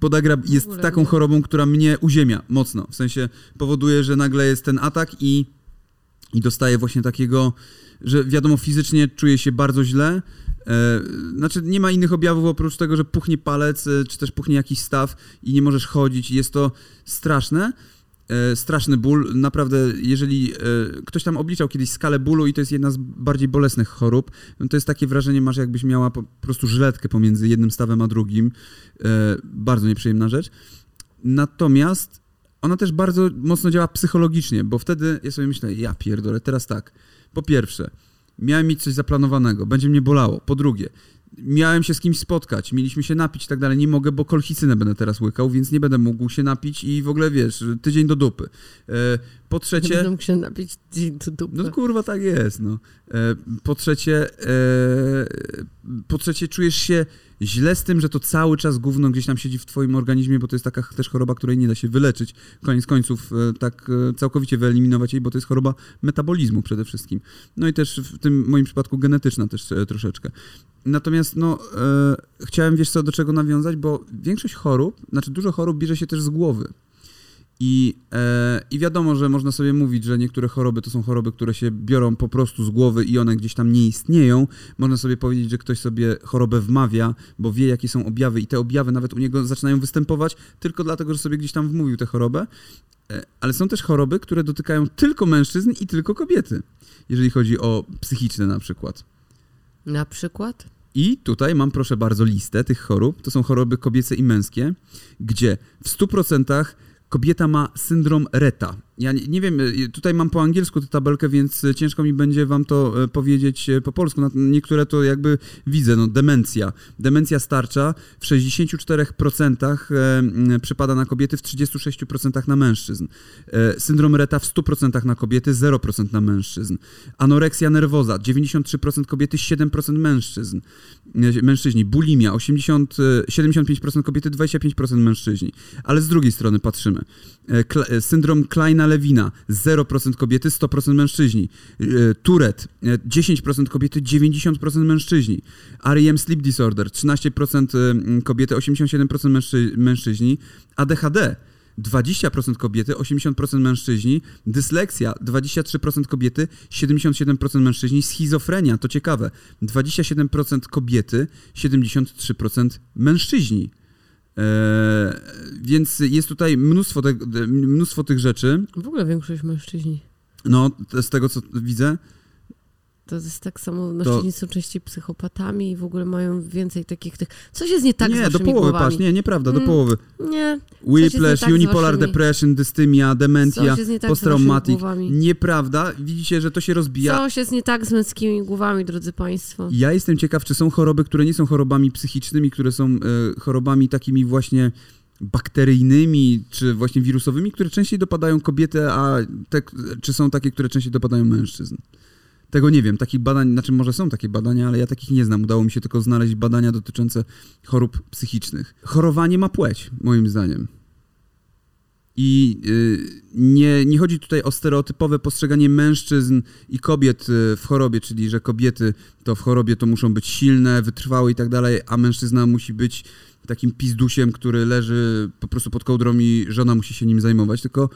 podagra jest taką chorobą, która mnie uziemia mocno. W sensie powoduje, że nagle jest ten atak i, i dostaję właśnie takiego, że wiadomo, fizycznie czuję się bardzo źle, znaczy, nie ma innych objawów oprócz tego, że puchnie palec, e, czy też puchnie jakiś staw i nie możesz chodzić. Jest to straszne. E, straszny ból. Naprawdę, jeżeli ktoś tam obliczał kiedyś skalę bólu i to jest jedna z bardziej bolesnych chorób, no to jest takie wrażenie, masz jakbyś miała po prostu żyletkę pomiędzy jednym stawem a drugim. Bardzo nieprzyjemna rzecz. Natomiast ona też bardzo mocno działa psychologicznie, bo wtedy ja sobie myślę, ja pierdolę, teraz tak. Po pierwsze, miałem mieć coś zaplanowanego, będzie mnie bolało. Po drugie, miałem się z kimś spotkać, mieliśmy się napić i tak dalej. Nie mogę, bo kolchicynę będę teraz łykał, więc nie będę mógł się napić i w ogóle wiesz, tydzień do dupy. E, po trzecie. Nie będę mógł się napić tydzień do dupy. No kurwa, tak jest. No. E, po trzecie, e, po trzecie, czujesz się źle z tym, że to cały czas gówno gdzieś tam siedzi w twoim organizmie, bo to jest taka też choroba, której nie da się wyleczyć. Koniec końców e, tak e, całkowicie wyeliminować jej, bo to jest choroba metabolizmu przede wszystkim. No i też w tym moim przypadku genetyczna też e, troszeczkę. Natomiast no, e, chciałem wiesz co, do czego nawiązać, bo większość chorób, znaczy dużo chorób bierze się też z głowy. I, e, I wiadomo, że można sobie mówić, że niektóre choroby to są choroby, które się biorą po prostu z głowy i one gdzieś tam nie istnieją. Można sobie powiedzieć, że ktoś sobie chorobę wmawia, bo wie, jakie są objawy, i te objawy nawet u niego zaczynają występować tylko dlatego, że sobie gdzieś tam wmówił tę chorobę. E, ale są też choroby, które dotykają tylko mężczyzn i tylko kobiety, jeżeli chodzi o psychiczne na przykład. Na przykład? I tutaj mam, proszę bardzo, listę tych chorób. To są choroby kobiece i męskie, gdzie w 100% kobieta ma syndrom Reta. Ja nie, nie, wiem, y, tutaj mam po angielsku tę tabelkę, więc y, ciężko mi będzie wam to y, powiedzieć po polsku. Niektóre to jakby widzę, no demencja. Demencja starcza w 64% e, przypada na kobiety, w 36% na mężczyzn. Syndrom Reta w 100% na kobiety, 0% na mężczyzn. Anoreksja nerwoza, 93% kobiety, 7% mężczyzn. Mężczyźni. Bulimia, 80, 75% kobiety, 25% mężczyźni. Ale z drugiej strony patrzymy. Syndrom Kleina Lewina 0% kobiety, 100% mężczyźni. E, Turet 10% kobiety, 90% mężczyźni. REM Sleep Disorder 13% e, kobiety, 87% mężczy mężczyźni. ADHD 20% kobiety, 80% mężczyźni, dysleksja 23% kobiety, 77% mężczyźni, schizofrenia, to ciekawe, 27% kobiety, 73% mężczyźni. E, więc jest tutaj mnóstwo, te, mnóstwo tych rzeczy. W ogóle większość mężczyźni. No, z tego co widzę, To jest tak samo, mężczyźni są częściej psychopatami i w ogóle mają więcej takich tych... Coś jest nie tak z nie, do waszymi połowy, głowami. patrz, nie, nieprawda, do Mm. połowy. Nie, Whiplash, tak z unipolar waszymi- depression, dystymia, dementia, nie tak z posttraumatic. Nieprawda, widzicie, że to się rozbija. Coś jest nie tak z męskimi głowami, drodzy państwo. Ja jestem ciekaw, czy są choroby, które nie są chorobami psychicznymi, które są e, chorobami takimi właśnie bakteryjnymi, czy właśnie wirusowymi, które częściej dopadają kobiety, a te, czy są takie, które częściej dopadają mężczyzn. Tego nie wiem. Takich badań, znaczy może są takie badania, ale ja takich nie znam. Udało mi się tylko znaleźć badania dotyczące chorób psychicznych. Chorowanie ma płeć, moim zdaniem. I y, nie, nie chodzi tutaj o stereotypowe postrzeganie mężczyzn i kobiet y, w chorobie, czyli że kobiety to w chorobie to muszą być silne, wytrwałe i tak dalej, a mężczyzna musi być takim pizdusiem, który leży po prostu pod kołdrą i żona musi się nim zajmować, tylko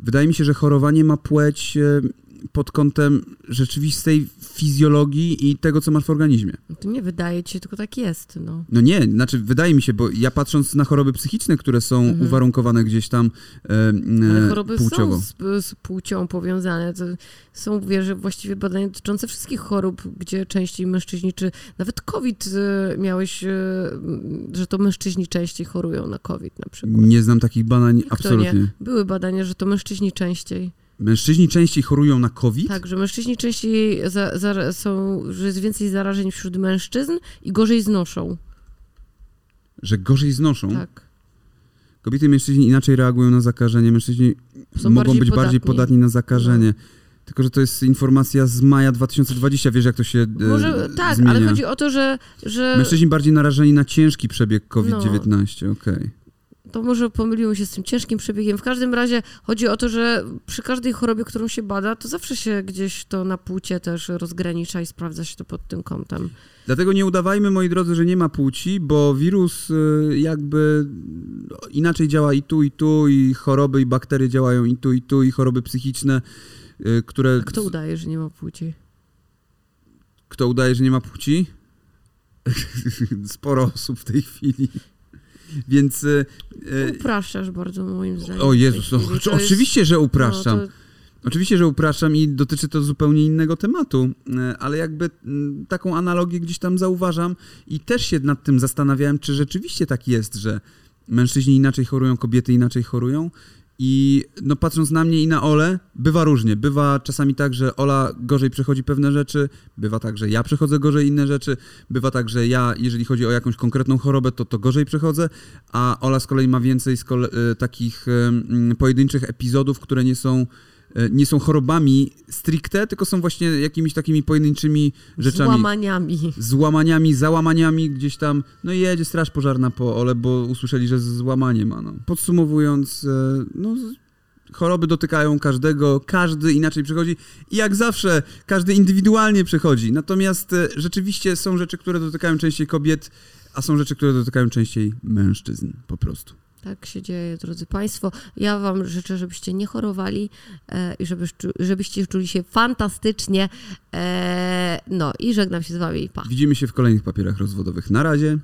wydaje mi się, że chorowanie ma płeć y, pod kątem rzeczywistej fizjologii i tego, co masz w organizmie. To nie wydaje ci się, tylko tak jest, no. No nie, znaczy wydaje mi się, bo ja patrząc na choroby psychiczne, które są Mhm. uwarunkowane gdzieś tam e, Ale e, choroby płciowo. są z, z płcią powiązane. To są, wierzę, właściwie badania dotyczące wszystkich chorób, gdzie częściej mężczyźni, czy nawet COVID y, miałeś, y, że to mężczyźni częściej chorują na COVID na przykład. Nie znam takich badań Jak absolutnie. nie? Były badania, że to mężczyźni częściej. Mężczyźni częściej chorują na COVID? Tak, że mężczyźni częściej za, za, są, że jest więcej zarażeń wśród mężczyzn i gorzej znoszą. Że gorzej znoszą? Tak. Kobiety i mężczyźni inaczej reagują na zakażenie. Mężczyźni Są mogą bardziej być bardziej podatni. No. podatni na zakażenie. Tylko, że to jest informacja z maja 2020. Wiesz, jak to się e, Może tak, zmienia. ale chodzi o to, że, że Mężczyźni bardziej narażeni na ciężki przebieg COVID-19. Okej. To może pomyliło się z tym ciężkim przebiegiem. W każdym razie chodzi o to, że przy każdej chorobie, którą się bada, to zawsze się gdzieś to na płcie też rozgranicza i sprawdza się to pod tym kątem. Dlatego nie udawajmy, moi drodzy, że nie ma płci, bo wirus y, jakby inaczej działa i tu, i tu, i choroby, i bakterie działają i tu, i tu, i choroby psychiczne, y, które... A kto udaje, że nie ma płci? Kto udaje, że nie ma płci? Sporo osób w tej chwili. Więc... Upraszczasz bardzo moim zdaniem. o Jezus, no, chwili. To jest- oczywiście, że upraszczam. No, to, Oczywiście, że upraszczam i dotyczy to zupełnie innego tematu, e, ale jakby taką analogię gdzieś tam zauważam i też się nad tym zastanawiałem, czy rzeczywiście tak jest, że mężczyźni inaczej chorują, kobiety inaczej chorują. I no patrząc na mnie i na Olę, bywa różnie. Bywa czasami tak, że Ola gorzej przechodzi pewne rzeczy, bywa tak, że ja przechodzę gorzej inne rzeczy, bywa tak, że ja, jeżeli chodzi o jakąś konkretną chorobę, to to gorzej przechodzę, a Ola z kolei ma więcej z e, takich pojedynczych epizodów, które nie są nie są chorobami stricte, tylko są właśnie jakimiś takimi pojedynczymi rzeczami. Złamaniami. Złamaniami, załamaniami gdzieś tam. No i jedzie straż pożarna po Ole, bo usłyszeli, że z złamaniem ma. No. Podsumowując, e, no, choroby dotykają każdego, każdy inaczej przychodzi i jak zawsze, każdy indywidualnie przychodzi. Natomiast e, rzeczywiście są rzeczy, które dotykają częściej kobiet, a są rzeczy, które dotykają częściej mężczyzn po prostu. Tak się dzieje, drodzy Państwo. Ja Wam życzę, żebyście nie chorowali e, i żebyś, żebyście czuli się fantastycznie. E, no i żegnam się z Wami. Pa. Widzimy się w kolejnych papierach rozwodowych. Na razie.